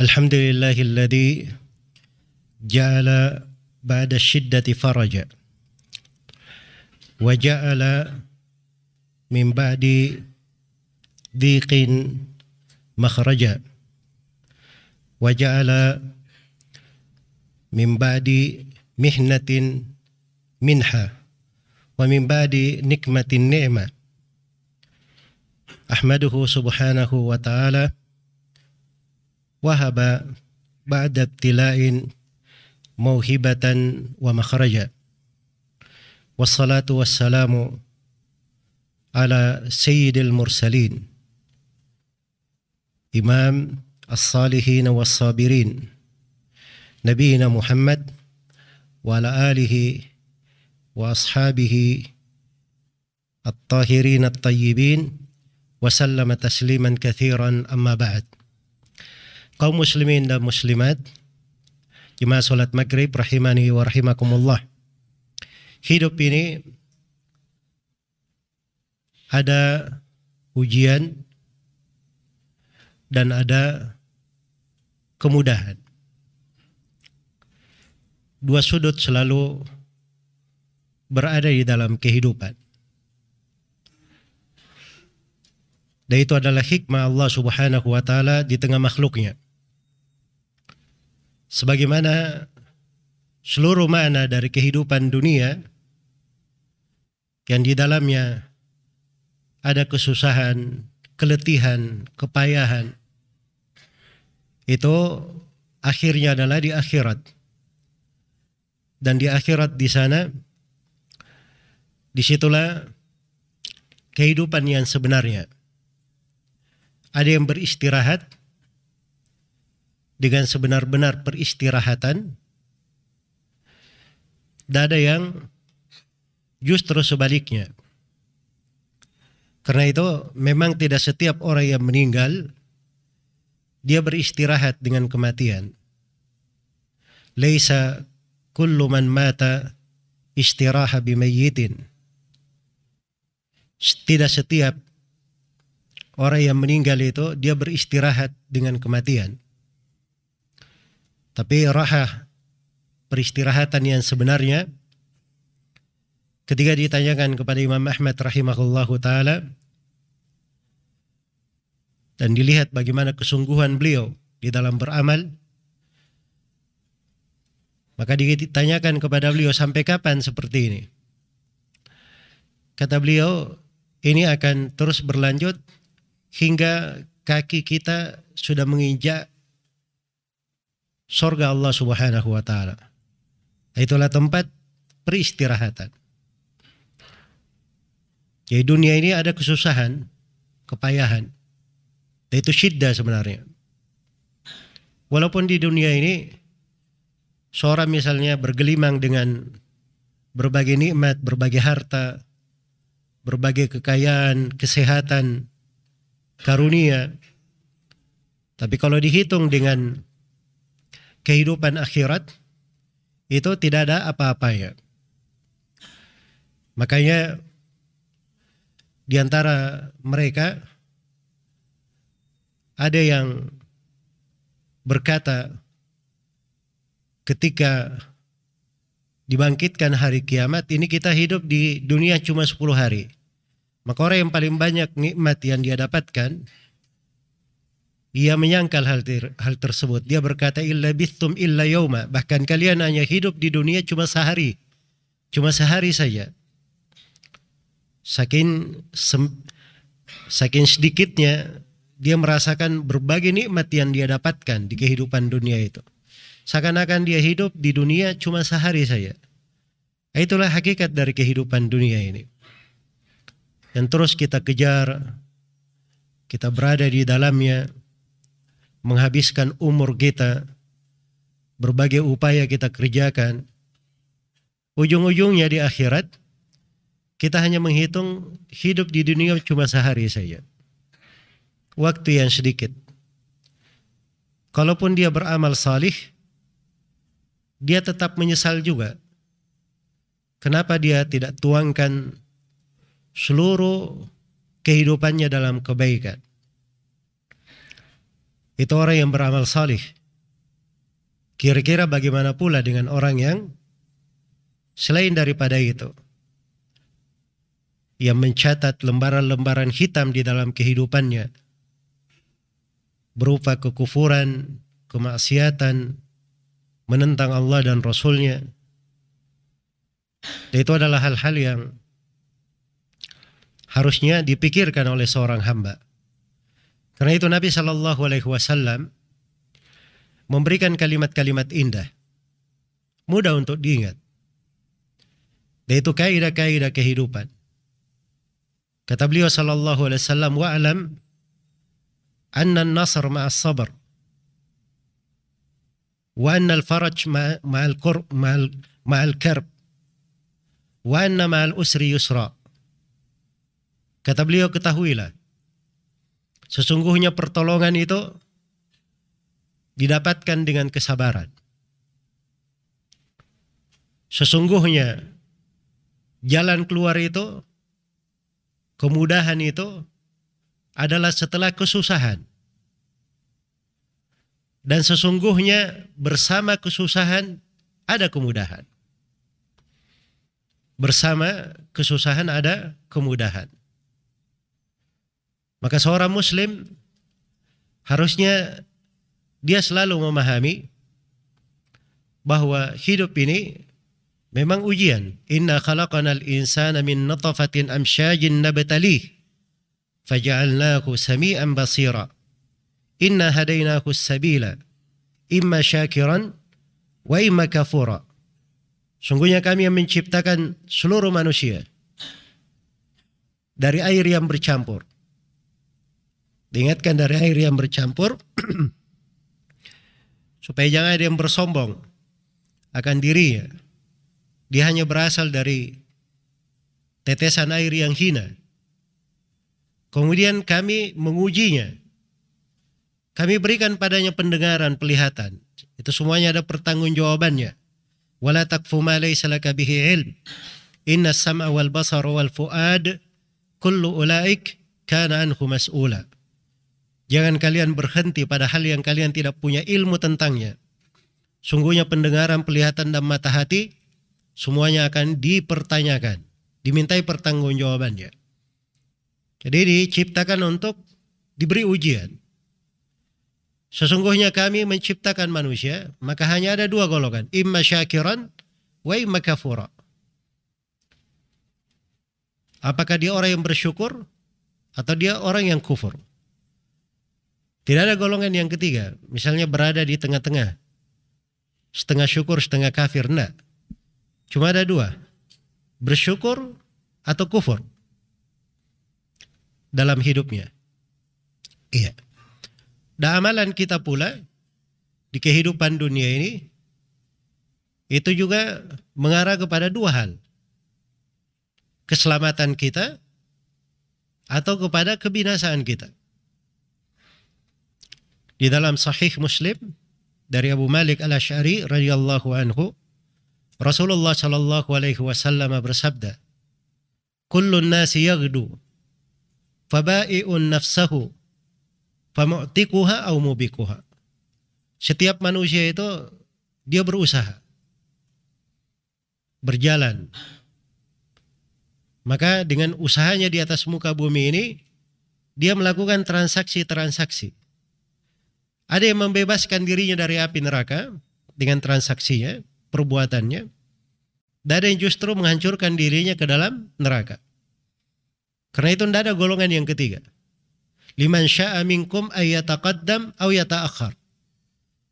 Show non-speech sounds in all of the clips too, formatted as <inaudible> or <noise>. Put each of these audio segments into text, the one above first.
الحمد لله الذي جعل بعد الشدة فرجا وجعل من بعد ضيق مخرجا وجعل من بعد محنة منحة ومن بعد نكمة النعمة أحمده سبحانه وتعالى وهب بعد ابتلاء موهبة ومخرجا والصلاة والسلام على سيد المرسلين إمام الصالحين والصابرين نبينا محمد وعلى آله وأصحابه الطاهرين الطيبين وسلم تسليما كثيرا أما بعد. Kaum muslimin dan muslimat jemaah salat maghrib rahimani wa rahimakumullah. Hidup ini ada ujian dan ada kemudahan. Dua sudut selalu berada di dalam kehidupan. Dan itu adalah hikmah Allah subhanahu wa ta'ala di tengah makhluknya sebagaimana seluruh makna dari kehidupan dunia yang di dalamnya ada kesusahan, keletihan, kepayahan itu akhirnya adalah di akhirat. Dan di akhirat di sana di situlah kehidupan yang sebenarnya. Ada yang beristirahat dengan sebenar-benar peristirahatan. Dan ada yang justru sebaliknya. Karena itu memang tidak setiap orang yang meninggal dia beristirahat dengan kematian. Laisa kullu man mata istiraha bimayyitin. Tidak setiap orang yang meninggal itu dia beristirahat dengan kematian. Tapi raha peristirahatan yang sebenarnya ketika ditanyakan kepada Imam Ahmad rahimahullahu taala dan dilihat bagaimana kesungguhan beliau di dalam beramal maka ditanyakan kepada beliau sampai kapan seperti ini? Kata beliau ini akan terus berlanjut hingga kaki kita sudah menginjak sorga Allah Subhanahu wa taala. Itulah tempat peristirahatan. Jadi dunia ini ada kesusahan, kepayahan. Itu syiddah sebenarnya. Walaupun di dunia ini seorang misalnya bergelimang dengan berbagai nikmat, berbagai harta, berbagai kekayaan, kesehatan, karunia. Tapi kalau dihitung dengan kehidupan akhirat itu tidak ada apa-apanya. Makanya di antara mereka ada yang berkata ketika dibangkitkan hari kiamat ini kita hidup di dunia cuma 10 hari. Maka orang yang paling banyak nikmat yang dia dapatkan ia menyangkal hal, ter, hal tersebut. Dia berkata, Illa bithum illa yawma. Bahkan kalian hanya hidup di dunia cuma sehari. Cuma sehari saja. Saking, sem, saking sedikitnya, dia merasakan berbagai nikmat yang dia dapatkan di kehidupan dunia itu. Seakan-akan dia hidup di dunia cuma sehari saja. Itulah hakikat dari kehidupan dunia ini. Yang terus kita kejar, kita berada di dalamnya, menghabiskan umur kita, berbagai upaya kita kerjakan, ujung-ujungnya di akhirat kita hanya menghitung hidup di dunia cuma sehari saja. Waktu yang sedikit. Kalaupun dia beramal salih, dia tetap menyesal juga. Kenapa dia tidak tuangkan seluruh kehidupannya dalam kebaikan? Itu orang yang beramal salih. Kira-kira bagaimana pula dengan orang yang selain daripada itu? Yang mencatat lembaran-lembaran hitam di dalam kehidupannya. Berupa kekufuran, kemaksiatan, menentang Allah dan Rasulnya. Dan itu adalah hal-hal yang harusnya dipikirkan oleh seorang hamba. Karena itu Nabi Shallallahu Alaihi Wasallam memberikan kalimat-kalimat indah, mudah untuk diingat. Dan itu kaidah-kaidah kehidupan. Kata beliau Shallallahu Alaihi Wasallam, wa'alam anna nasr ma'as sabr wa anna al-faraj ma'al ma'al ma'al karb wa anna ma'al usri yusra. Kata beliau ketahuilah Sesungguhnya pertolongan itu didapatkan dengan kesabaran. Sesungguhnya jalan keluar itu, kemudahan itu adalah setelah kesusahan. Dan sesungguhnya bersama kesusahan ada kemudahan. Bersama kesusahan ada kemudahan. Maka seorang muslim harusnya dia selalu memahami bahwa hidup ini memang ujian. Inna khalaqanal insana min natafatin amsyajin nabtalih faja'alnahu sami'an basira. Inna hadainahu sabila imma syakiran wa imma kafura. Sungguhnya kami yang menciptakan seluruh manusia dari air yang bercampur. Diingatkan dari air yang bercampur <clears throat> supaya jangan ada yang bersombong akan dirinya. Dia hanya berasal dari tetesan air yang hina. Kemudian kami mengujinya. Kami berikan padanya pendengaran, pelihatan. Itu semuanya ada pertanggungjawabannya. Wala takfu ma laysa bihi ilm. Inna sam'a wal basar wal fuad kullu ulaik kana anhu mas'ula. Jangan kalian berhenti pada hal yang kalian tidak punya ilmu tentangnya. Sungguhnya pendengaran, pelihatan, dan mata hati semuanya akan dipertanyakan, dimintai pertanggungjawabannya. Jadi diciptakan untuk diberi ujian. Sesungguhnya kami menciptakan manusia, maka hanya ada dua golongan, imma syakiran wa imma kafura. Apakah dia orang yang bersyukur atau dia orang yang kufur? Tidak ada golongan yang ketiga, misalnya berada di tengah-tengah. Setengah syukur, setengah kafir, enggak. Cuma ada dua, bersyukur atau kufur dalam hidupnya. Iya. Dan amalan kita pula di kehidupan dunia ini itu juga mengarah kepada dua hal. Keselamatan kita atau kepada kebinasaan kita. Di dalam Sahih Muslim dari Abu Malik Al Ashari radhiyallahu anhu, Rasulullah shallallahu alaihi wasallam bersabda, "Kullu nasi yaghdu, faba'i'un nafsahu, famu'tikuha au mubikuha." Setiap manusia itu dia berusaha berjalan. Maka dengan usahanya di atas muka bumi ini dia melakukan transaksi-transaksi. Ada yang membebaskan dirinya dari api neraka dengan transaksinya, perbuatannya. Dan ada yang justru menghancurkan dirinya ke dalam neraka. Karena itu tidak ada golongan yang ketiga. Liman sya'a minkum ayyataqaddam aw yata'akhir.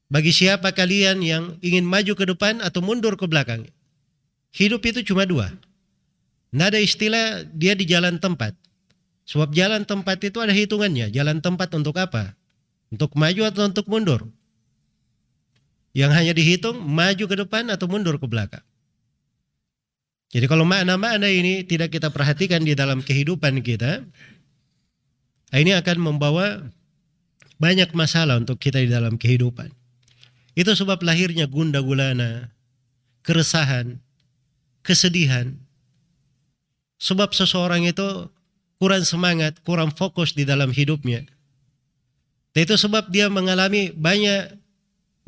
Bagi siapa kalian yang ingin maju ke depan atau mundur ke belakang. Hidup itu cuma dua. Tidak ada istilah dia di jalan tempat. Sebab jalan tempat itu ada hitungannya. Jalan tempat untuk apa? Untuk maju atau untuk mundur? Yang hanya dihitung maju ke depan atau mundur ke belakang. Jadi kalau makna-makna ini tidak kita perhatikan di dalam kehidupan kita, ini akan membawa banyak masalah untuk kita di dalam kehidupan. Itu sebab lahirnya gunda gulana, keresahan, kesedihan. Sebab seseorang itu kurang semangat, kurang fokus di dalam hidupnya Itu sebab dia mengalami banyak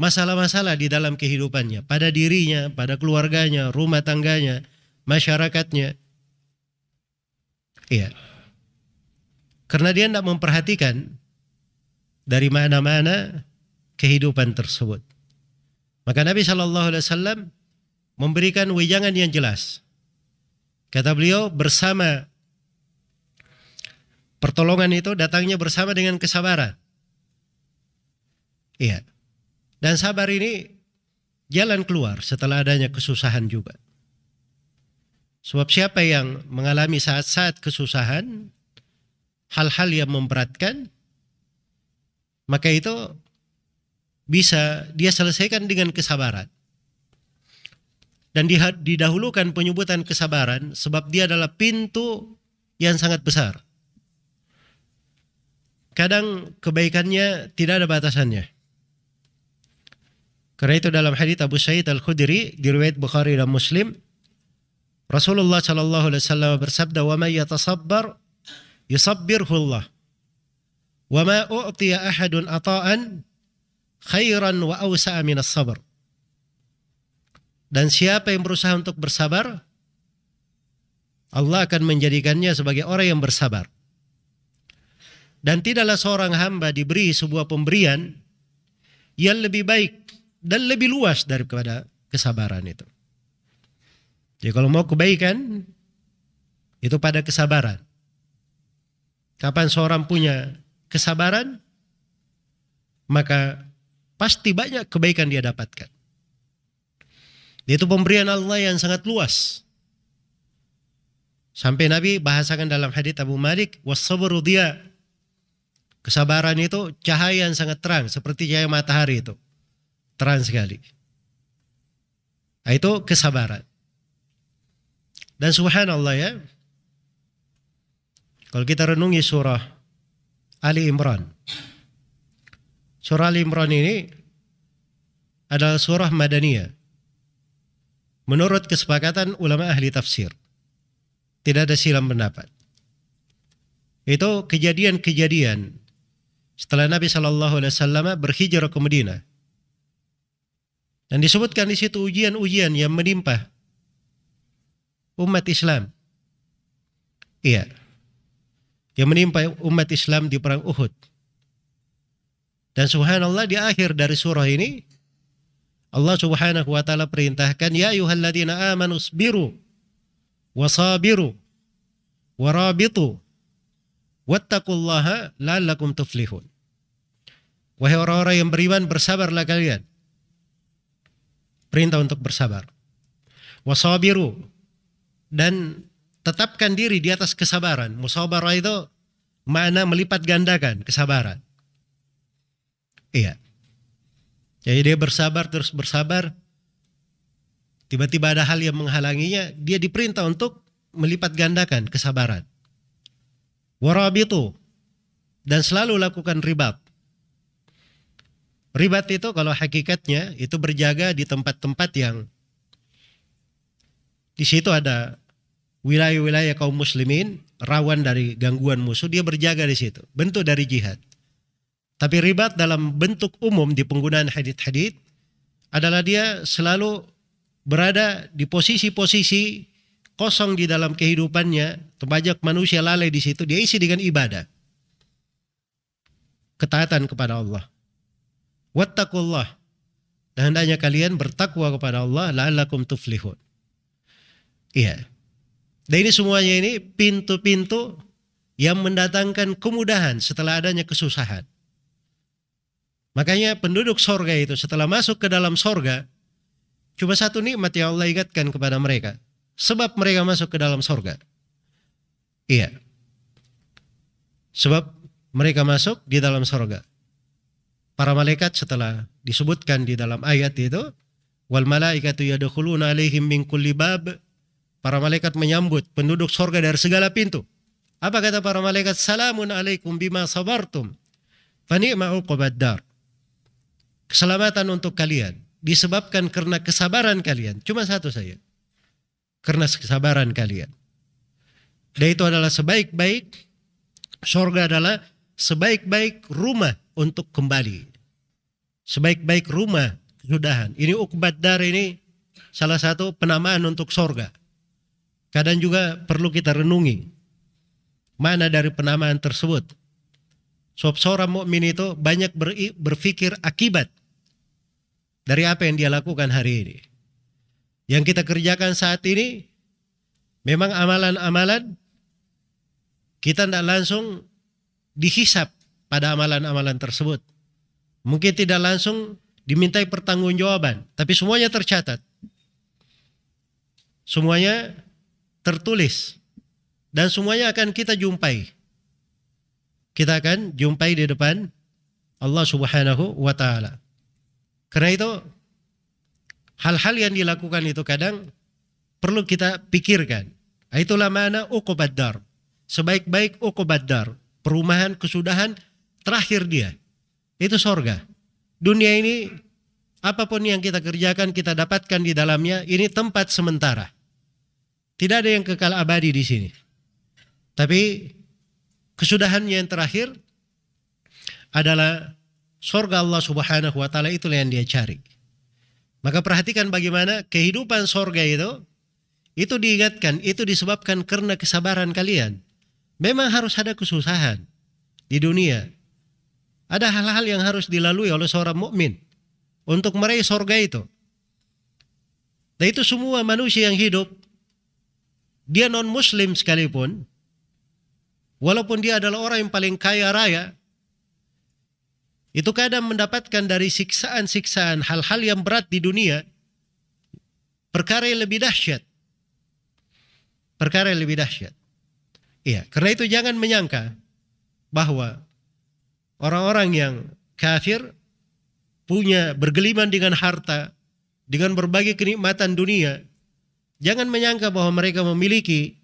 masalah-masalah di dalam kehidupannya, pada dirinya, pada keluarganya, rumah tangganya, masyarakatnya. Iya. Karena dia tidak memperhatikan dari mana-mana kehidupan tersebut. Maka Nabi Shallallahu Alaihi Wasallam memberikan wejangan yang jelas. Kata beliau bersama pertolongan itu datangnya bersama dengan kesabaran. Iya. Dan sabar ini jalan keluar setelah adanya kesusahan juga. Sebab siapa yang mengalami saat-saat kesusahan, hal-hal yang memberatkan, maka itu bisa dia selesaikan dengan kesabaran. Dan didahulukan penyebutan kesabaran sebab dia adalah pintu yang sangat besar. Kadang kebaikannya tidak ada batasannya. Karena itu dalam hadis Abu Sa'id Al-Khudri di riwayat Bukhari dan Muslim Rasulullah Shallallahu alaihi wasallam bersabda wa may yatasabbar yusabbirhu Allah. Wa ma u'tiya ahadun ata'an khairan wa awsa'a min as-sabr dan siapa yang berusaha untuk bersabar Allah akan menjadikannya sebagai orang yang bersabar. Dan tidaklah seorang hamba diberi sebuah pemberian yang lebih baik dan lebih luas daripada kesabaran itu. Jadi kalau mau kebaikan itu pada kesabaran. Kapan seorang punya kesabaran maka pasti banyak kebaikan dia dapatkan. Itu pemberian Allah yang sangat luas. Sampai Nabi bahasakan dalam hadis Abu Malik, wasabru dia. Kesabaran itu cahaya yang sangat terang seperti cahaya matahari itu terang sekali. Nah, itu kesabaran. Dan subhanallah ya, kalau kita renungi surah Ali Imran. Surah Ali Imran ini adalah surah Madaniyah. Menurut kesepakatan ulama ahli tafsir. Tidak ada silam pendapat. Itu kejadian-kejadian setelah Nabi Shallallahu Alaihi Wasallam berhijrah ke Madinah dan disebutkan di situ ujian-ujian yang menimpa umat Islam. Iya. Yang menimpa umat Islam di perang Uhud. Dan subhanallah di akhir dari surah ini Allah Subhanahu wa taala perintahkan ya ayyuhalladzina amanu sabiru wasabiru warabitu wattaqullaha la'allakum tuflihun. Wahai orang-orang yang beriman bersabarlah kalian Perintah untuk bersabar. Wasabiru. Dan tetapkan diri di atas kesabaran. Musabarah itu mana melipat gandakan kesabaran. Iya. Jadi dia bersabar terus bersabar. Tiba-tiba ada hal yang menghalanginya, dia diperintah untuk melipat gandakan kesabaran. Warabitu dan selalu lakukan ribat. Ribat itu kalau hakikatnya itu berjaga di tempat-tempat yang di situ ada wilayah-wilayah kaum muslimin rawan dari gangguan musuh, dia berjaga di situ. Bentuk dari jihad. Tapi ribat dalam bentuk umum di penggunaan hadit-hadit adalah dia selalu berada di posisi-posisi kosong di dalam kehidupannya, banyak manusia lalai di situ, dia isi dengan ibadah. Ketaatan kepada Allah. Wattaqullah. Dan hendaknya kalian bertakwa kepada Allah la'allakum tuflihun. Iya. Dan ini semuanya ini pintu-pintu yang mendatangkan kemudahan setelah adanya kesusahan. Makanya penduduk sorga itu setelah masuk ke dalam sorga, cuma satu nikmat yang Allah ingatkan kepada mereka. Sebab mereka masuk ke dalam sorga. Iya. Sebab mereka masuk di dalam sorga para malaikat setelah disebutkan di dalam ayat itu wal malaikatu yadkhuluna alaihim min kulli bab para malaikat menyambut penduduk sorga dari segala pintu. Apa kata para malaikat? Salamun alaikum bima sabartum fani'ma uqbaddar keselamatan untuk kalian disebabkan karena kesabaran kalian. Cuma satu saja. Karena kesabaran kalian. Dan itu adalah sebaik-baik sorga adalah sebaik-baik rumah untuk kembali. Sebaik-baik rumah kesudahan. Ini ukbat dar ini salah satu penamaan untuk sorga. Kadang juga perlu kita renungi mana dari penamaan tersebut. Sebab seorang mukmin itu banyak berpikir akibat dari apa yang dia lakukan hari ini. Yang kita kerjakan saat ini memang amalan-amalan kita tidak langsung dihisap pada amalan-amalan tersebut. Mungkin tidak langsung dimintai pertanggungjawaban, tapi semuanya tercatat. Semuanya tertulis dan semuanya akan kita jumpai. Kita akan jumpai di depan Allah Subhanahu wa taala. Karena itu hal-hal yang dilakukan itu kadang perlu kita pikirkan. Itulah mana uqubad dar. Sebaik-baik uqubad dar. Perumahan kesudahan terakhir dia. Itu sorga. Dunia ini apa pun yang kita kerjakan kita dapatkan di dalamnya ini tempat sementara. Tidak ada yang kekal abadi di sini. Tapi kesudahannya yang terakhir adalah sorga Allah Subhanahu wa taala itulah yang dia cari. Maka perhatikan bagaimana kehidupan sorga itu itu diingatkan, itu disebabkan karena kesabaran kalian. Memang harus ada kesusahan di dunia. Ada hal-hal yang harus dilalui oleh seorang mukmin untuk meraih sorga itu. Dan itu semua manusia yang hidup, dia non muslim sekalipun, walaupun dia adalah orang yang paling kaya raya, itu kadang mendapatkan dari siksaan-siksaan hal-hal yang berat di dunia perkara yang lebih dahsyat. Perkara yang lebih dahsyat. Iya, karena itu jangan menyangka bahwa orang-orang yang kafir punya bergeliman dengan harta, dengan berbagai kenikmatan dunia, jangan menyangka bahwa mereka memiliki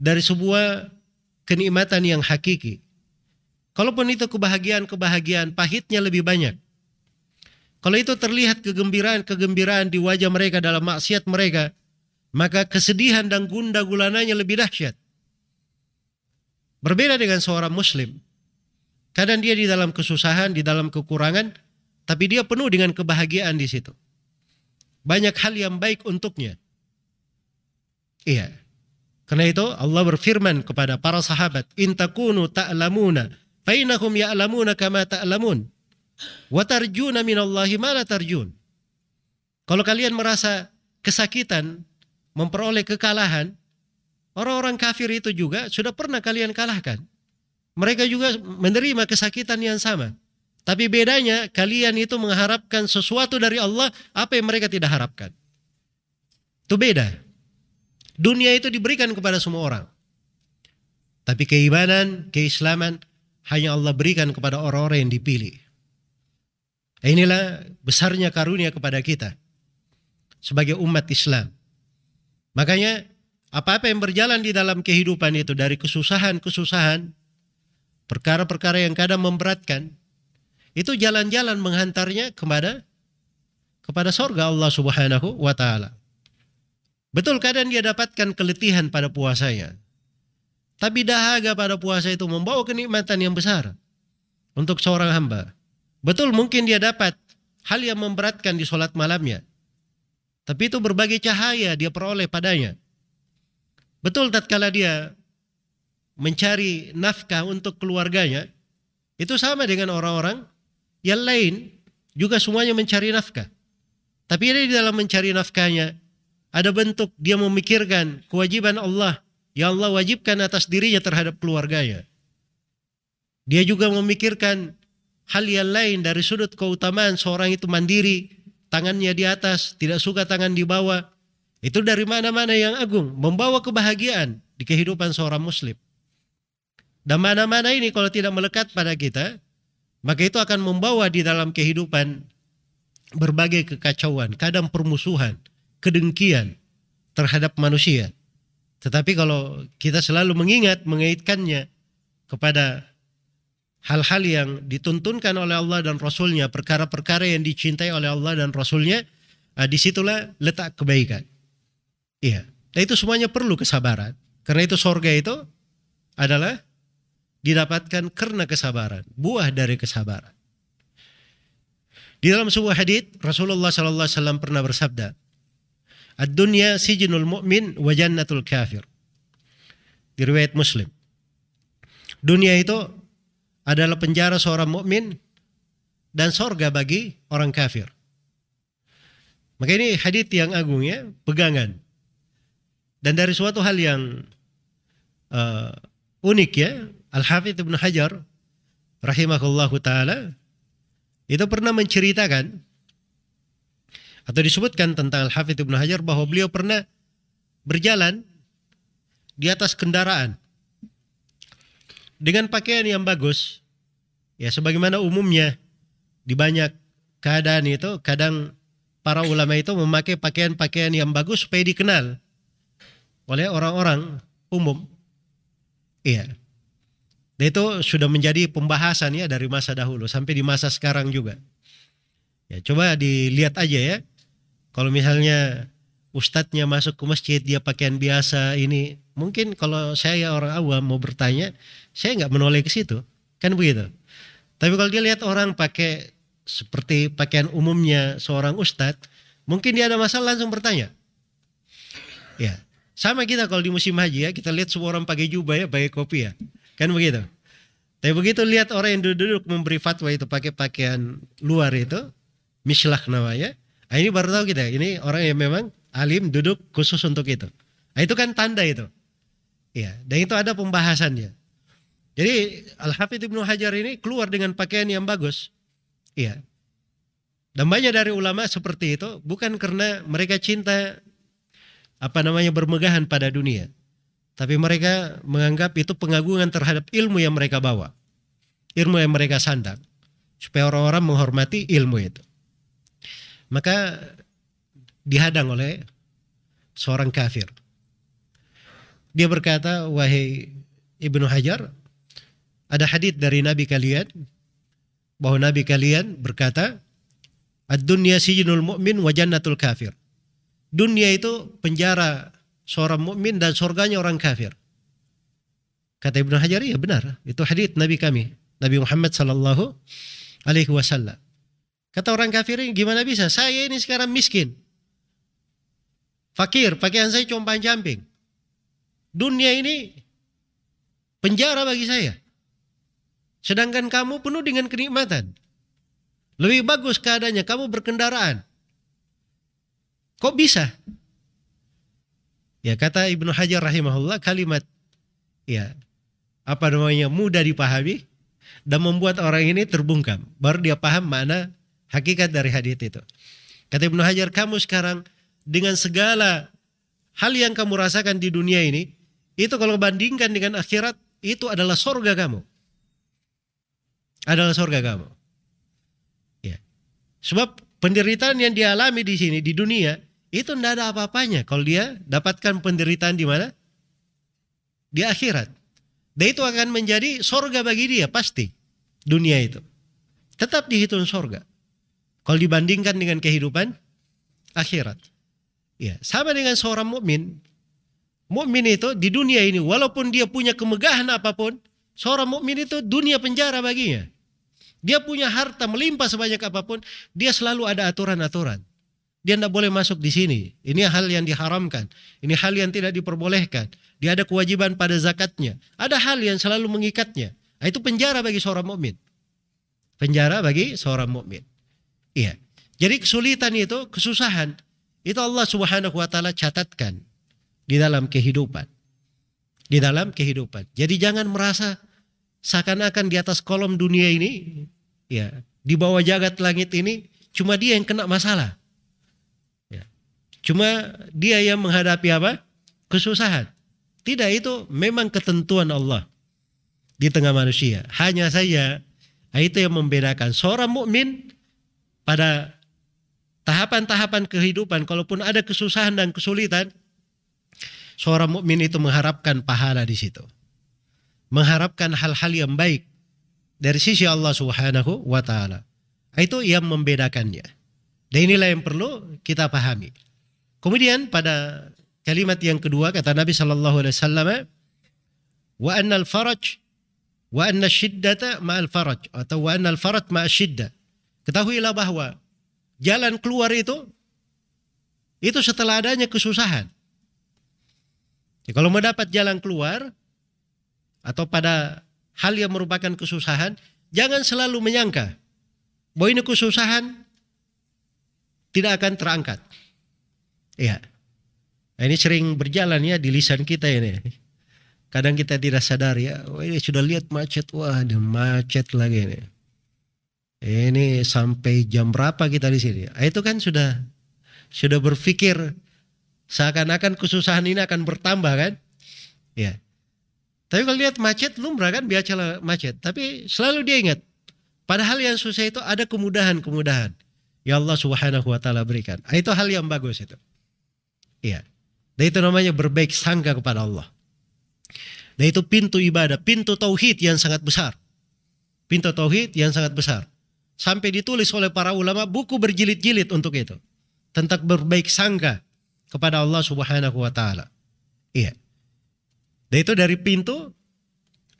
dari sebuah kenikmatan yang hakiki. Kalaupun itu kebahagiaan-kebahagiaan, pahitnya lebih banyak. Kalau itu terlihat kegembiraan-kegembiraan di wajah mereka dalam maksiat mereka, maka kesedihan dan gunda gulananya lebih dahsyat. Berbeda dengan seorang muslim. Kadang dia di dalam kesusahan, di dalam kekurangan, tapi dia penuh dengan kebahagiaan di situ. Banyak hal yang baik untuknya. Iya. Karena itu Allah berfirman kepada para sahabat, "In takunu ta'lamuna Fainahum ya'lamuna kama ta'lamun. Wa tarjuna minallahi ma la tarjun. Kalau kalian merasa kesakitan, memperoleh kekalahan, orang-orang kafir itu juga sudah pernah kalian kalahkan. Mereka juga menerima kesakitan yang sama. Tapi bedanya kalian itu mengharapkan sesuatu dari Allah apa yang mereka tidak harapkan. Itu beda. Dunia itu diberikan kepada semua orang. Tapi keimanan, keislaman hanya Allah berikan kepada orang-orang yang dipilih. Inilah besarnya karunia kepada kita sebagai umat Islam. Makanya apa-apa yang berjalan di dalam kehidupan itu dari kesusahan-kesusahan, perkara-perkara yang kadang memberatkan, itu jalan-jalan menghantarnya kepada kepada sorga Allah Subhanahu wa taala. Betul kadang dia dapatkan keletihan pada puasanya. Tapi dahaga pada puasa itu membawa kenikmatan yang besar untuk seorang hamba. Betul mungkin dia dapat hal yang memberatkan di sholat malamnya. Tapi itu berbagai cahaya dia peroleh padanya. Betul tatkala dia mencari nafkah untuk keluarganya, itu sama dengan orang-orang yang lain juga semuanya mencari nafkah. Tapi dia di dalam mencari nafkahnya ada bentuk dia memikirkan kewajiban Allah yang Allah wajibkan atas dirinya terhadap keluarganya. Dia juga memikirkan hal yang lain dari sudut keutamaan seorang itu mandiri, tangannya di atas, tidak suka tangan di bawah. Itu dari mana-mana yang agung, membawa kebahagiaan di kehidupan seorang muslim. Dan mana-mana ini kalau tidak melekat pada kita, maka itu akan membawa di dalam kehidupan berbagai kekacauan, kadang permusuhan, kedengkian terhadap manusia. Tetapi kalau kita selalu mengingat, mengaitkannya kepada hal-hal yang dituntunkan oleh Allah dan Rasulnya, perkara-perkara yang dicintai oleh Allah dan Rasulnya, nah, di situlah letak kebaikan. Iya, dan itu semuanya perlu kesabaran. Karena itu sorga itu adalah didapatkan karena kesabaran, buah dari kesabaran. Di dalam sebuah hadis Rasulullah sallallahu alaihi wasallam pernah bersabda, "Ad-dunya sijnul mu'min wa jannatul kafir." Di riwayat Muslim. Dunia itu adalah penjara seorang mukmin dan sorga bagi orang kafir. Maka ini hadis yang agung ya, pegangan. Dan dari suatu hal yang uh, unik ya, Al-Hafidh Ibn Hajar rahimahullahu taala itu pernah menceritakan atau disebutkan tentang Al-Hafidh Ibnu Hajar bahwa beliau pernah berjalan di atas kendaraan dengan pakaian yang bagus. Ya sebagaimana umumnya di banyak keadaan itu kadang para ulama itu memakai pakaian-pakaian yang bagus supaya dikenal oleh orang-orang umum. Iya. Dan itu sudah menjadi pembahasan ya dari masa dahulu sampai di masa sekarang juga. Ya, coba dilihat aja ya. Kalau misalnya ustadznya masuk ke masjid dia pakaian biasa ini, mungkin kalau saya orang awam mau bertanya, saya nggak menoleh ke situ, kan begitu. Tapi kalau dia lihat orang pakai seperti pakaian umumnya seorang ustadz, mungkin dia ada masalah langsung bertanya. Ya, sama kita kalau di musim haji ya, kita lihat semua orang pakai jubah ya, pakai kopi ya. Kan begitu. Tapi begitu lihat orang yang duduk-duduk memberi fatwa itu pakai pakaian luar itu, mislah namanya. Nah, ini baru tahu kita, ini orang yang memang alim duduk khusus untuk itu. Nah, itu kan tanda itu. Ya, dan itu ada pembahasannya. Jadi Al-Hafidh Ibnu Hajar ini keluar dengan pakaian yang bagus. Iya. Dan banyak dari ulama seperti itu bukan karena mereka cinta apa namanya bermegahan pada dunia. Tapi mereka menganggap itu pengagungan terhadap ilmu yang mereka bawa. Ilmu yang mereka sandang. Supaya orang-orang menghormati ilmu itu. Maka dihadang oleh seorang kafir. Dia berkata, wahai Ibnu Hajar, ada hadis dari Nabi kalian bahwa Nabi kalian berkata, "Ad-dunya sijnul mu'min wa jannatul kafir." Dunia itu penjara seorang mukmin dan surganya orang kafir. Kata Ibnu Hajar, ya benar. Itu hadis Nabi kami, Nabi Muhammad sallallahu alaihi wasallam. Kata orang kafir ini gimana bisa? Saya ini sekarang miskin. Fakir, pakaian saya compang camping. Dunia ini penjara bagi saya. Sedangkan kamu penuh dengan kenikmatan. Lebih bagus keadaannya kamu berkendaraan. Kok bisa? Ya kata Ibnu Hajar rahimahullah kalimat ya apa namanya mudah dipahami dan membuat orang ini terbungkam. Baru dia paham mana hakikat dari hadis itu. Kata Ibnu Hajar, kamu sekarang dengan segala hal yang kamu rasakan di dunia ini, itu kalau bandingkan dengan akhirat, itu adalah sorga kamu. Adalah sorga kamu. Ya. Sebab penderitaan yang dialami di sini, di dunia, itu tidak ada apa-apanya kalau dia dapatkan penderitaan di mana? Di akhirat. Dan itu akan menjadi sorga bagi dia pasti dunia itu. Tetap dihitung sorga. Kalau dibandingkan dengan kehidupan akhirat. Ya, sama dengan seorang mukmin. Mukmin itu di dunia ini walaupun dia punya kemegahan apa pun, seorang mukmin itu dunia penjara baginya. Dia punya harta melimpah sebanyak apa pun, dia selalu ada aturan-aturan. Dia tidak boleh masuk di sini. Ini hal yang diharamkan. Ini hal yang tidak diperbolehkan. Dia ada kewajiban pada zakatnya. Ada hal yang selalu mengikatnya. Nah, itu penjara bagi seorang mukmin. Penjara bagi seorang mukmin. Iya. Jadi kesulitan itu, kesusahan, itu Allah Subhanahu wa taala catatkan di dalam kehidupan. Di dalam kehidupan. Jadi jangan merasa seakan-akan di atas kolom dunia ini ya, di bawah jagat langit ini cuma dia yang kena masalah. Cuma dia yang menghadapi apa? Kesusahan. Tidak itu memang ketentuan Allah di tengah manusia. Hanya saja itu yang membedakan seorang mukmin pada tahapan-tahapan kehidupan kalaupun ada kesusahan dan kesulitan seorang mukmin itu mengharapkan pahala di situ. Mengharapkan hal-hal yang baik dari sisi Allah Subhanahu wa taala. Itu yang membedakannya. Dan inilah yang perlu kita pahami. Kemudian pada kalimat yang kedua kata Nabi sallallahu alaihi wasallam wa annal faraj wa anna syiddata ma'al faraj atau wa annal faraj ma'al syiddah. Ketahuilah bahwa jalan keluar itu itu setelah adanya kesusahan. Ya, kalau mau dapat jalan keluar atau pada hal yang merupakan kesusahan, jangan selalu menyangka bahwa ini kesusahan tidak akan terangkat. Ya. Nah, ini sering berjalan ya di lisan kita ini. Kadang kita tidak sadar ya, oh ini sudah lihat macet, wah ini macet lagi ini. Ini sampai jam berapa kita di sini? Nah, itu kan sudah sudah berpikir seakan-akan kesusahan ini akan bertambah kan? Ya. Tapi kalau lihat macet lumrah kan biasa macet. Tapi selalu dia ingat padahal yang susah itu ada kemudahan-kemudahan. Ya Allah Subhanahu wa taala berikan. Ah, itu hal yang bagus itu. Iya. Dan itu namanya berbaik sangka kepada Allah. Dan itu pintu ibadah, pintu tauhid yang sangat besar. Pintu tauhid yang sangat besar. Sampai ditulis oleh para ulama buku berjilid-jilid untuk itu tentang berbaik sangka kepada Allah Subhanahu wa taala. Iya. Dan itu dari pintu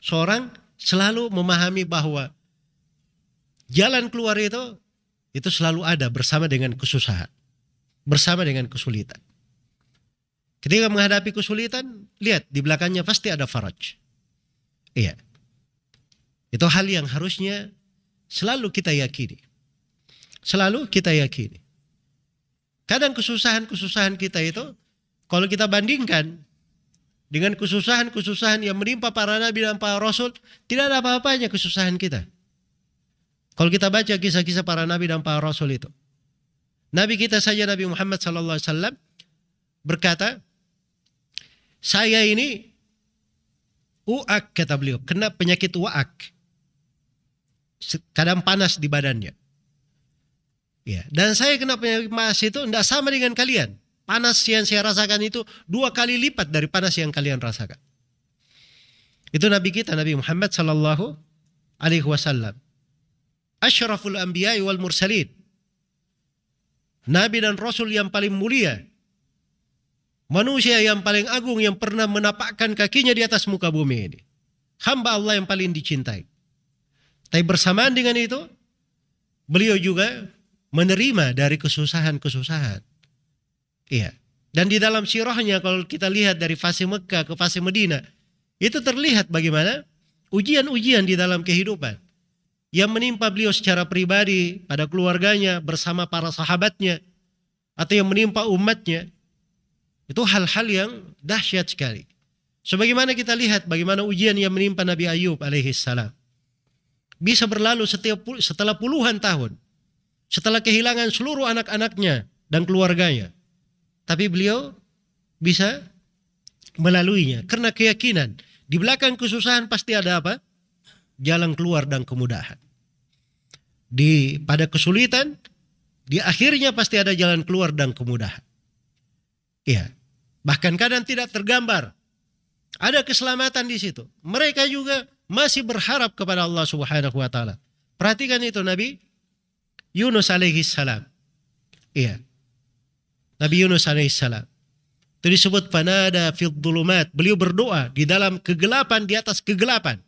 seorang selalu memahami bahwa jalan keluar itu itu selalu ada bersama dengan kesusahan, bersama dengan kesulitan. Ketika menghadapi kesulitan, lihat di belakangnya pasti ada faraj. Iya. Itu hal yang harusnya selalu kita yakini. Selalu kita yakini. Kadang kesusahan-kesusahan kita itu kalau kita bandingkan dengan kesusahan-kesusahan yang menimpa para nabi dan para rasul, tidak ada apa-apanya kesusahan kita. Kalau kita baca kisah-kisah para nabi dan para rasul itu. Nabi kita saja Nabi Muhammad sallallahu alaihi wasallam berkata, "Saya ini uak kata beliau, kena penyakit uak. Kadang panas di badannya. Ya, dan saya kena penyakit mas itu tidak sama dengan kalian. Panas yang saya rasakan itu dua kali lipat dari panas yang kalian rasakan. Itu Nabi kita Nabi Muhammad sallallahu alaihi wasallam. Asyraful anbiya wal mursalin. Nabi dan Rasul yang paling mulia. Manusia yang paling agung yang pernah menapakkan kakinya di atas muka bumi ini. Hamba Allah yang paling dicintai. Tapi bersamaan dengan itu, beliau juga menerima dari kesusahan-kesusahan. Iya. Dan di dalam sirahnya kalau kita lihat dari fase Mekah ke fase Medina, itu terlihat bagaimana ujian-ujian di dalam kehidupan yang menimpa beliau secara pribadi pada keluarganya bersama para sahabatnya atau yang menimpa umatnya itu hal-hal yang dahsyat sekali. Sebagaimana kita lihat bagaimana ujian yang menimpa Nabi Ayub alaihi salam. Bisa berlalu setiap setelah puluhan tahun setelah kehilangan seluruh anak-anaknya dan keluarganya. Tapi beliau bisa melaluinya karena keyakinan di belakang kesusahan pasti ada apa? Jalan keluar dan kemudahan. Di pada kesulitan di akhirnya pasti ada jalan keluar dan kemudahan. Iya. Bahkan kadang tidak tergambar. Ada keselamatan di situ. Mereka juga masih berharap kepada Allah Subhanahu wa taala. Perhatikan itu Nabi Yunus alaihi salam. Iya. Nabi Yunus alaihi salam. Itu disebut panada fil dhulumat. Beliau berdoa di dalam kegelapan di atas kegelapan.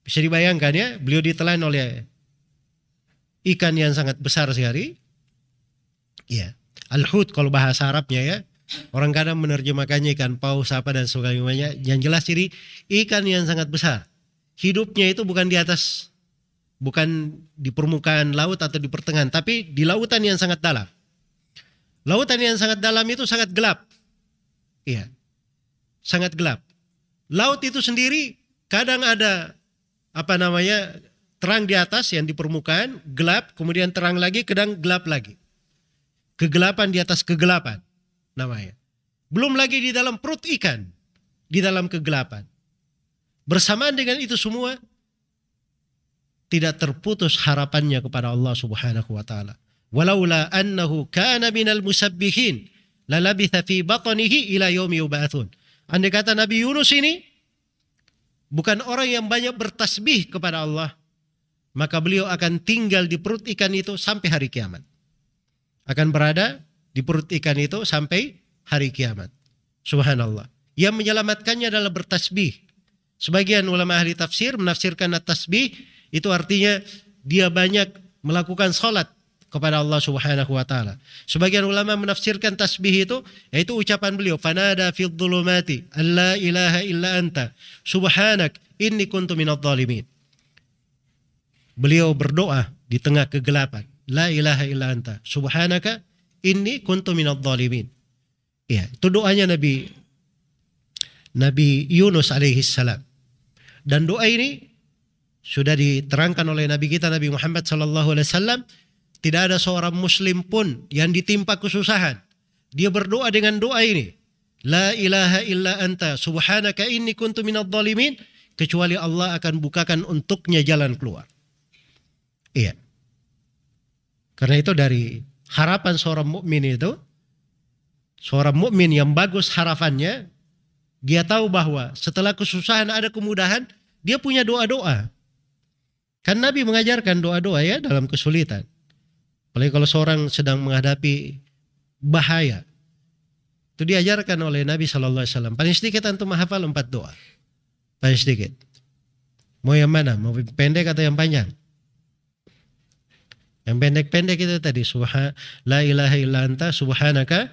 Bisa dibayangkan ya, beliau ditelan oleh ikan yang sangat besar sekali. Iya. Al-hut kalau bahasa Arabnya ya. Orang kadang menerjemahkannya ikan paus apa dan sebagainya. Yang jelas ini ikan yang sangat besar. Hidupnya itu bukan di atas bukan di permukaan laut atau di pertengahan, tapi di lautan yang sangat dalam. Lautan yang sangat dalam itu sangat gelap. Iya. Sangat gelap. Laut itu sendiri kadang ada apa namanya? terang di atas yang di permukaan, gelap, kemudian terang lagi, kadang gelap lagi. Kegelapan di atas kegelapan namanya. Belum lagi di dalam perut ikan, di dalam kegelapan. Bersamaan dengan itu semua, tidak terputus harapannya kepada Allah Subhanahu wa taala. Walaula annahu kana minal musabbihin lalabitha fi batnihi ila yaumi yub'atsun. Andai kata Nabi Yunus ini bukan orang yang banyak bertasbih kepada Allah, maka beliau akan tinggal di perut ikan itu sampai hari kiamat. Akan berada di perut ikan itu sampai hari kiamat. Subhanallah. Yang menyelamatkannya adalah bertasbih. Sebagian ulama ahli tafsir menafsirkan tasbih itu artinya dia banyak melakukan salat kepada Allah Subhanahu wa taala. Sebagian ulama menafsirkan tasbih itu yaitu ucapan beliau fanada fil dhulumati alla ilaha illa anta subhanak inni kuntu minadh dhalimin. Beliau berdoa di tengah kegelapan. La ilaha illa anta subhanaka inni kuntu minadh dhalimin. Ya, itu doanya Nabi Nabi Yunus alaihi salam. Dan doa ini sudah diterangkan oleh Nabi kita Nabi Muhammad sallallahu alaihi wasallam tidak ada seorang muslim pun yang ditimpa kesusahan. Dia berdoa dengan doa ini. La ilaha illa anta subhanaka inni kuntu minadh dhalimin. Kecuali Allah akan bukakan untuknya jalan keluar. Iya. Karena itu dari harapan seorang mukmin itu, seorang mukmin yang bagus harapannya, dia tahu bahwa setelah kesusahan ada kemudahan, dia punya doa-doa. Kan Nabi mengajarkan doa-doa ya dalam kesulitan. Apalagi kalau seorang sedang menghadapi bahaya. Itu diajarkan oleh Nabi Shallallahu Alaihi Wasallam. Paling sedikit antum menghafal empat doa. Paling sedikit. Mau yang mana? Mau pendek atau yang panjang? Yang pendek-pendek itu tadi. Subhan, la ilaha illa anta subhanaka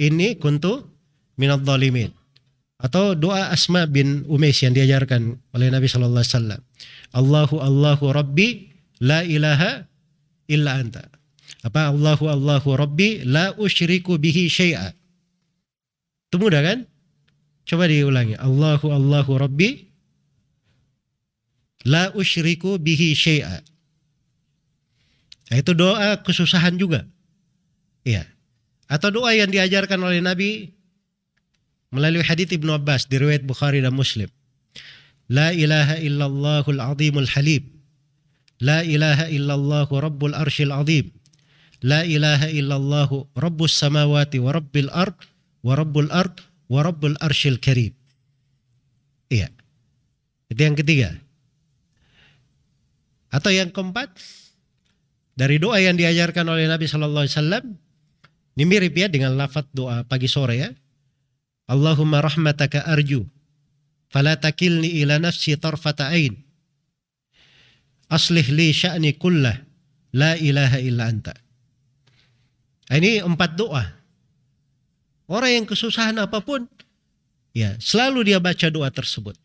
ini kuntu minad dhalimin. Atau doa Asma bin Umais yang diajarkan oleh Nabi Shallallahu Alaihi Wasallam. Allahu Allahu Rabbi la ilaha illa anta. Apa Allahu Allahu Rabbi la usyriku bihi syai'a. Itu mudah kan? Coba diulangi. Allahu Allahu Rabbi la usyriku bihi syai'a. Nah, itu doa kesusahan juga. Iya. Atau doa yang diajarkan oleh Nabi melalui hadits Ibnu Abbas di riwayat Bukhari dan Muslim. La ilaha illallahul azimul halim La ilaha illallah rabbul arshil azim. La ilaha illallah rabbus samawati wa rabbil ard wa rabbul ard wa rabbul arshil karim. Iya. Itu yang ketiga. Atau yang keempat, dari doa yang diajarkan oleh Nabi Shallallahu Alaihi Wasallam, ini mirip ya dengan lafaz doa pagi sore ya. Allahumma rahmataka arju, fala takilni ila nafsi tarfata ain aslih li sya'ni kullah la ilaha illa anta. Nah, ini empat doa. Orang yang kesusahan apa pun, ya selalu dia baca doa tersebut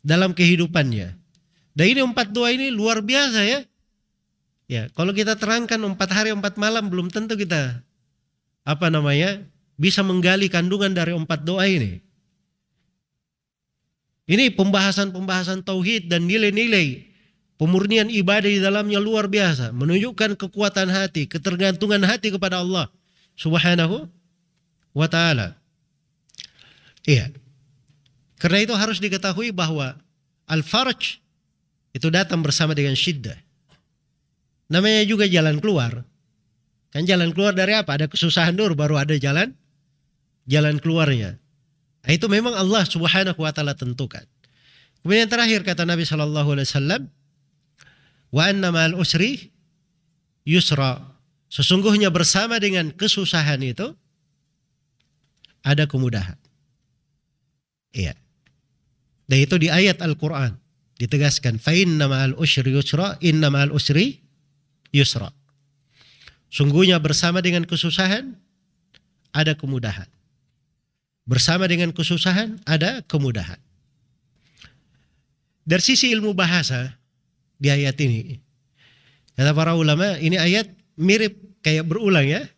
dalam kehidupannya. Dan ini empat doa ini luar biasa ya. Ya, kalau kita terangkan empat hari empat malam belum tentu kita apa namanya bisa menggali kandungan dari empat doa ini. Ini pembahasan-pembahasan tauhid dan nilai-nilai pemurnian ibadah di dalamnya luar biasa, menunjukkan kekuatan hati, ketergantungan hati kepada Allah Subhanahu wa taala. Iya. Karena itu harus diketahui bahwa al-farj itu datang bersama dengan syiddah. Namanya juga jalan keluar. Kan jalan keluar dari apa? Ada kesusahan dulu baru ada jalan jalan keluarnya. Nah, itu memang Allah Subhanahu wa taala tentukan. Kemudian terakhir kata Nabi sallallahu alaihi wasallam, "Wa anna ma'al usri yusra." Sesungguhnya bersama dengan kesusahan itu ada kemudahan. Iya. Dan itu di ayat Al-Qur'an ditegaskan, "Fa inna usri yusra, inna usri yusra." Sungguhnya bersama dengan kesusahan ada kemudahan. Bersama dengan kesusahan ada kemudahan. Dari sisi ilmu bahasa di ayat ini, kata para ulama, ini ayat mirip kayak berulang ya.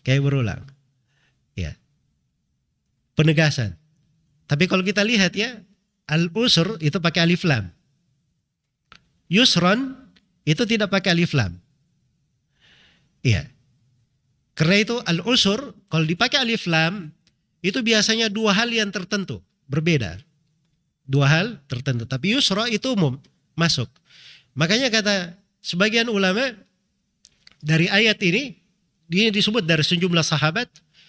Kayak berulang. Ya. Penegasan. Tapi kalau kita lihat ya, al-usr itu pakai alif lam. Yusron itu tidak pakai alif lam. Iya. Karena itu al-usr kalau dipakai alif lam itu biasanya dua hal yang tertentu, berbeda. Dua hal tertentu. Tapi yusra itu umum, masuk. Makanya kata sebagian ulama dari ayat ini, ini disebut dari sejumlah sahabat,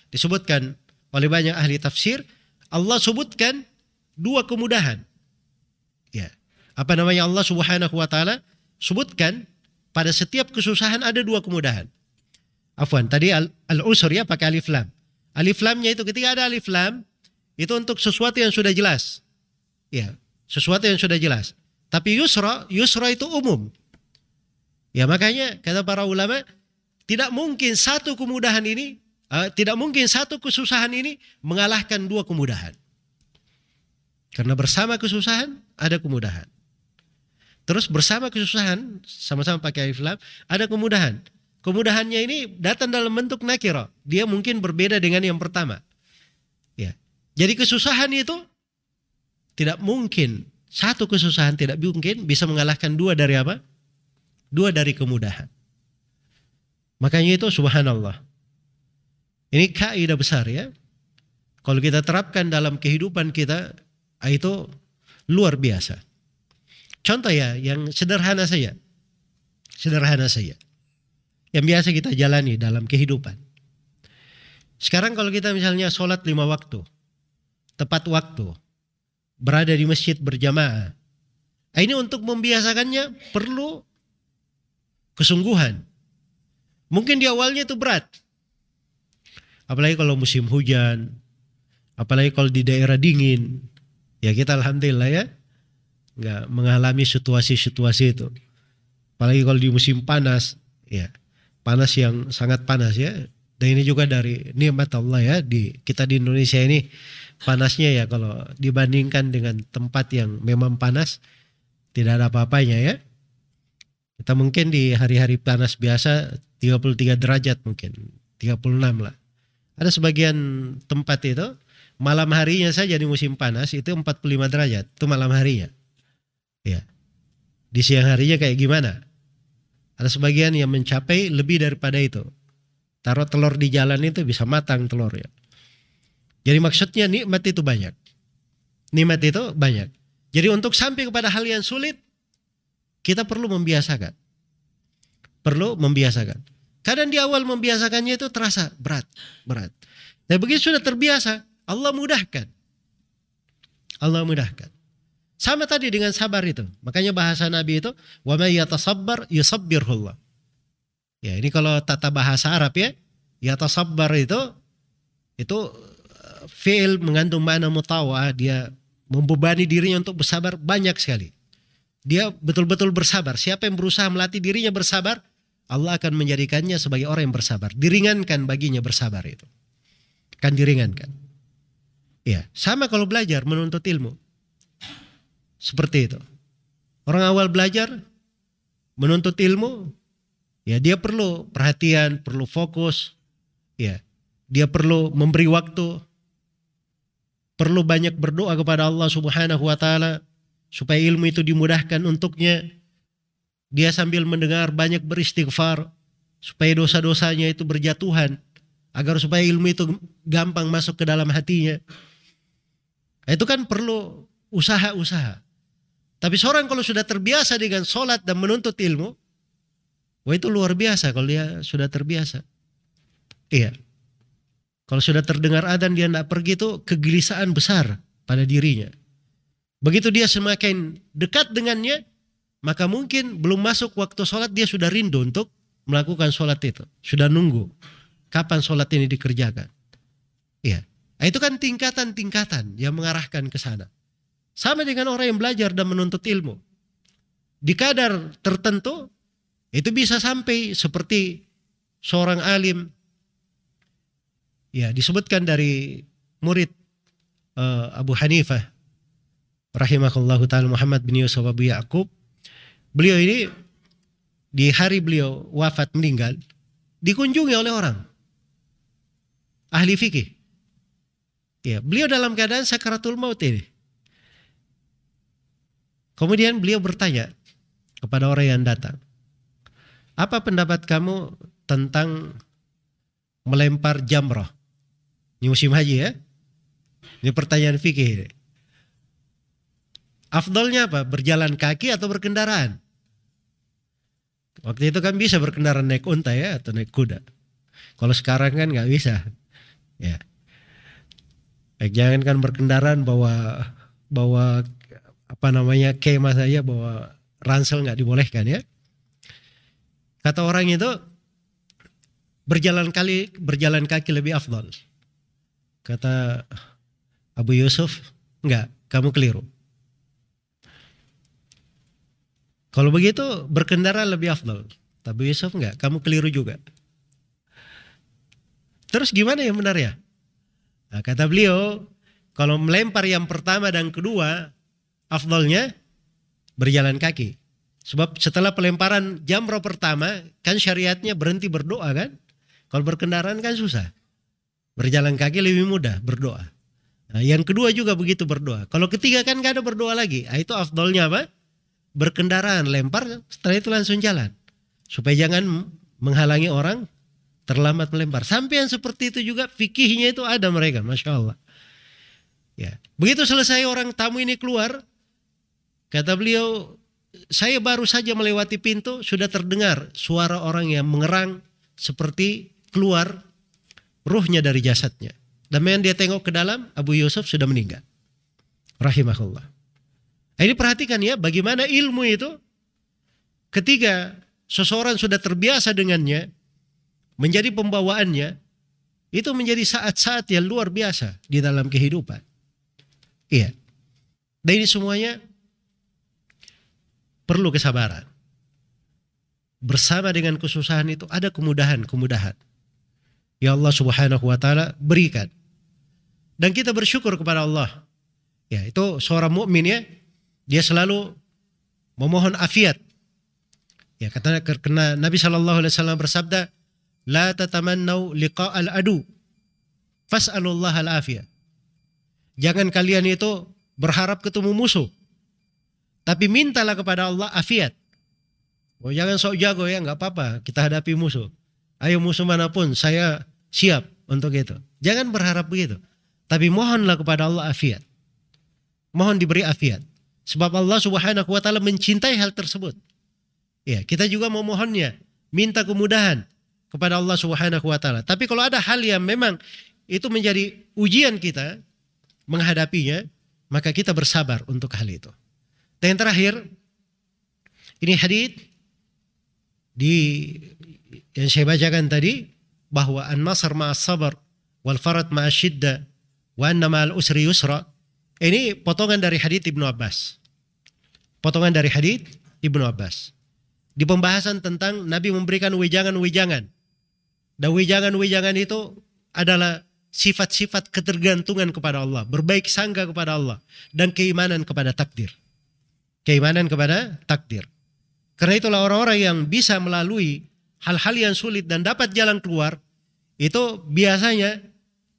disebutkan oleh banyak ahli tafsir, Allah sebutkan dua kemudahan. Ya. Apa namanya Allah Subhanahu wa taala sebutkan pada setiap kesusahan ada dua kemudahan. Afwan, tadi al-usr ya pakai alif lam. Alif lamnya itu ketika ada alif lam itu untuk sesuatu yang sudah jelas. Ya, sesuatu yang sudah jelas. Tapi yusra, yusra itu umum. Ya makanya kata para ulama tidak mungkin satu kemudahan ini uh, tidak mungkin satu kesusahan ini mengalahkan dua kemudahan. Karena bersama kesusahan ada kemudahan. Terus bersama kesusahan sama-sama pakai alif ada kemudahan. Kemudahannya ini datang dalam bentuk nakira. Dia mungkin berbeda dengan yang pertama. Ya. Jadi kesusahan itu tidak mungkin satu kesusahan tidak mungkin bisa mengalahkan dua dari apa? Dua dari kemudahan. Makanya itu subhanallah. Ini kaidah besar ya. Kalau kita terapkan dalam kehidupan kita, itu luar biasa. Contoh ya, yang sederhana saja. Sederhana saja. Yang biasa kita jalani dalam kehidupan. Sekarang kalau kita misalnya sholat lima waktu, tepat waktu, berada di masjid berjamaah. Ah, ini untuk membiasakannya perlu kesungguhan. Mungkin di awalnya itu berat. Apalagi kalau musim hujan, apalagi kalau di daerah dingin. Ya kita alhamdulillah ya nggak mengalami situasi-situasi itu. Apalagi kalau di musim panas, ya panas yang sangat panas ya. Dan ini juga dari nikmat Allah ya di kita di Indonesia ini panasnya ya kalau dibandingkan dengan tempat yang memang panas tidak ada apa-apanya ya. Kita mungkin di hari-hari panas biasa 33 derajat mungkin, 36 lah. Ada sebagian tempat itu malam harinya saja di musim panas itu 45 derajat, itu malam harinya. Ya. Di siang harinya kayak gimana? Ada sebagian yang mencapai lebih daripada itu. Taruh telur di jalan itu bisa matang telur ya. Jadi maksudnya nikmat itu banyak. Nikmat itu banyak. Jadi untuk sampai kepada hal yang sulit, kita perlu membiasakan. Perlu membiasakan. Kadang di awal membiasakannya itu terasa berat, berat. Tapi begitu sudah terbiasa, Allah mudahkan. Allah mudahkan. Sama tadi dengan sabar itu. Makanya bahasa Nabi itu, wa may yatasabbar yusabbirullah. Ya, ini kalau tata bahasa Arab ya, yatasabbar itu itu uh, fi'il mengandung makna mutawa, dia membebani dirinya untuk bersabar banyak sekali. Dia betul-betul bersabar. Siapa yang berusaha melatih dirinya bersabar, Allah akan menjadikannya sebagai orang yang bersabar. Diringankan baginya bersabar itu. Kan diringankan. Ya, sama kalau belajar menuntut ilmu. Seperti itu. Orang awal belajar menuntut ilmu, ya dia perlu perhatian, perlu fokus, ya. Dia perlu memberi waktu, perlu banyak berdoa kepada Allah Subhanahu wa taala supaya ilmu itu dimudahkan untuknya. Dia sambil mendengar banyak beristighfar supaya dosa-dosanya itu berjatuhan agar supaya ilmu itu gampang masuk ke dalam hatinya. Itu kan perlu usaha-usaha. Tapi seorang kalau sudah terbiasa dengan sholat dan menuntut ilmu, wah itu luar biasa kalau dia sudah terbiasa. Iya. Kalau sudah terdengar adan dia tidak pergi itu kegelisahan besar pada dirinya. Begitu dia semakin dekat dengannya, maka mungkin belum masuk waktu sholat dia sudah rindu untuk melakukan sholat itu. Sudah nunggu kapan sholat ini dikerjakan. Iya. Nah, itu kan tingkatan-tingkatan yang mengarahkan ke sana. Sama dengan orang yang belajar dan menuntut ilmu. Di kadar tertentu, itu bisa sampai seperti seorang alim. Ya, disebutkan dari murid uh, Abu Hanifah rahimahullah taala Muhammad bin Yusuf Abu Yakub. Beliau ini di hari beliau wafat meninggal dikunjungi oleh orang ahli fikih. Ya, beliau dalam keadaan sakaratul maut ini. Kemudian beliau bertanya kepada orang yang datang, apa pendapat kamu tentang melempar jamrah? Ini musim haji ya. Ini pertanyaan fikih. Afdolnya apa? Berjalan kaki atau berkendaraan? Waktu itu kan bisa berkendaraan naik unta ya atau naik kuda. Kalau sekarang kan nggak bisa. Ya. Baik, jangan kan berkendaraan bawa bawa apa namanya kemah saja bawa ransel nggak dibolehkan ya. Kata orang itu berjalan kali berjalan kaki lebih afdol. Kata Abu Yusuf, enggak, kamu keliru. Kalau begitu berkendara lebih afdal. Tapi Yusuf enggak, kamu keliru juga. Terus gimana yang benar ya? Nah, kata beliau, kalau melempar yang pertama dan kedua, afdolnya berjalan kaki. Sebab setelah pelemparan jamroh pertama, kan syariatnya berhenti berdoa kan? Kalau berkendaraan kan susah. Berjalan kaki lebih mudah berdoa. Nah, yang kedua juga begitu berdoa. Kalau ketiga kan gak ada berdoa lagi. Nah, itu afdolnya apa? Berkendaraan, lempar, setelah itu langsung jalan. Supaya jangan menghalangi orang terlambat melempar. Sampai yang seperti itu juga fikihnya itu ada mereka, masya Allah. Ya, begitu selesai orang tamu ini keluar, kata beliau, saya baru saja melewati pintu sudah terdengar suara orang yang mengerang seperti keluar ruhnya dari jasadnya. Dan yang dia tengok ke dalam, Abu Yusuf sudah meninggal. Rahimahullah. Nah, ini perhatikan ya, bagaimana ilmu itu ketika seseorang sudah terbiasa dengannya, menjadi pembawaannya itu menjadi saat-saat yang luar biasa di dalam kehidupan. Iya. Dan ini semuanya perlu kesabaran. Bersama dengan kesusahan itu ada kemudahan-kemudahan. Ya Allah Subhanahu wa taala berikan. Dan kita bersyukur kepada Allah. Ya, itu seorang mukmin ya, dia selalu memohon afiat. Ya, kata karena Nabi Shallallahu alaihi wasallam bersabda, La tatamannau liqa'al adu. Fas'alullah al-afiyah. Jangan kalian itu berharap ketemu musuh. Tapi mintalah kepada Allah afiat. Oh, jangan sok jago ya, nggak apa-apa. Kita hadapi musuh. Ayo musuh mana pun, saya siap untuk itu. Jangan berharap begitu. Tapi mohonlah kepada Allah afiat. Mohon diberi afiat. Sebab Allah subhanahu wa ta'ala mencintai hal tersebut. Ya, kita juga memohonnya. Minta kemudahan kepada Allah Subhanahu wa taala. Tapi kalau ada hal yang memang itu menjadi ujian kita menghadapinya, maka kita bersabar untuk hal itu. Dan yang terakhir, ini hadis di yang saya bacakan tadi bahwa an-nasr ma'as sabar wal farad ma'as syidda wa anna ma'al usri yusra. Ini potongan dari hadis Ibnu Abbas. Potongan dari hadis Ibnu Abbas. Di pembahasan tentang Nabi memberikan wejangan-wejangan dan wijangan-wijangan itu adalah sifat-sifat ketergantungan kepada Allah, berbaik sangka kepada Allah, dan keimanan kepada takdir. Keimanan kepada takdir. Karena itulah orang-orang yang bisa melalui hal-hal yang sulit dan dapat jalan keluar, itu biasanya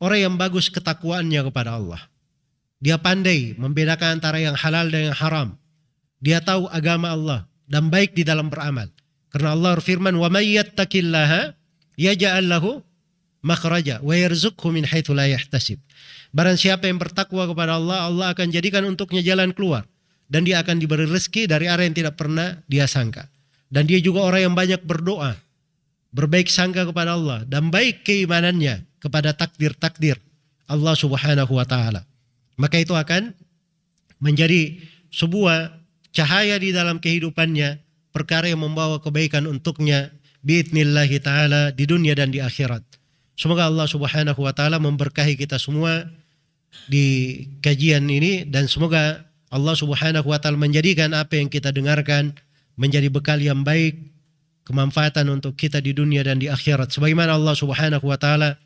orang yang bagus ketakwaannya kepada Allah. Dia pandai membedakan antara yang halal dan yang haram. Dia tahu agama Allah dan baik di dalam beramal. Karena Allah berfirman, "Wa may yattaqillaha yaj'al lahu makhraja wa yarzuqhu min haitsu la yahtasib. Barang siapa yang bertakwa kepada Allah, Allah akan jadikan untuknya jalan keluar dan dia akan diberi rezeki dari arah yang tidak pernah dia sangka. Dan dia juga orang yang banyak berdoa, berbaik sangka kepada Allah dan baik keimanannya kepada takdir-takdir Allah Subhanahu wa taala. Maka itu akan menjadi sebuah cahaya di dalam kehidupannya, perkara yang membawa kebaikan untuknya biidnillahi taala di dunia dan di akhirat. Semoga Allah Subhanahu wa taala memberkahi kita semua di kajian ini dan semoga Allah Subhanahu wa taala menjadikan apa yang kita dengarkan menjadi bekal yang baik, kemanfaatan untuk kita di dunia dan di akhirat. Sebagaimana Allah Subhanahu wa taala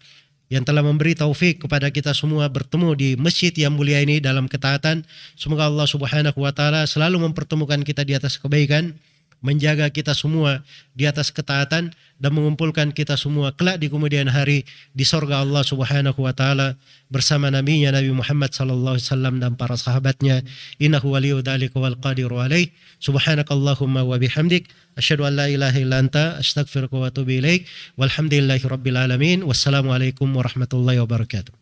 yang telah memberi taufik kepada kita semua bertemu di masjid yang mulia ini dalam ketaatan. Semoga Allah Subhanahu wa taala selalu mempertemukan kita di atas kebaikan menjaga kita semua di atas ketaatan dan mengumpulkan kita semua kelak di kemudian hari di sorga Allah Subhanahu wa taala bersama nabinya Nabi Muhammad sallallahu alaihi wasallam dan para sahabatnya. Innahu waliyyu dzalika wal qadiru alaih. Subhanakallahumma wa bihamdik. Asyhadu an la ilaha illa anta astaghfiruka wa atubu ilaik. Walhamdulillahi rabbil alamin. Wassalamu alaikum warahmatullahi wabarakatuh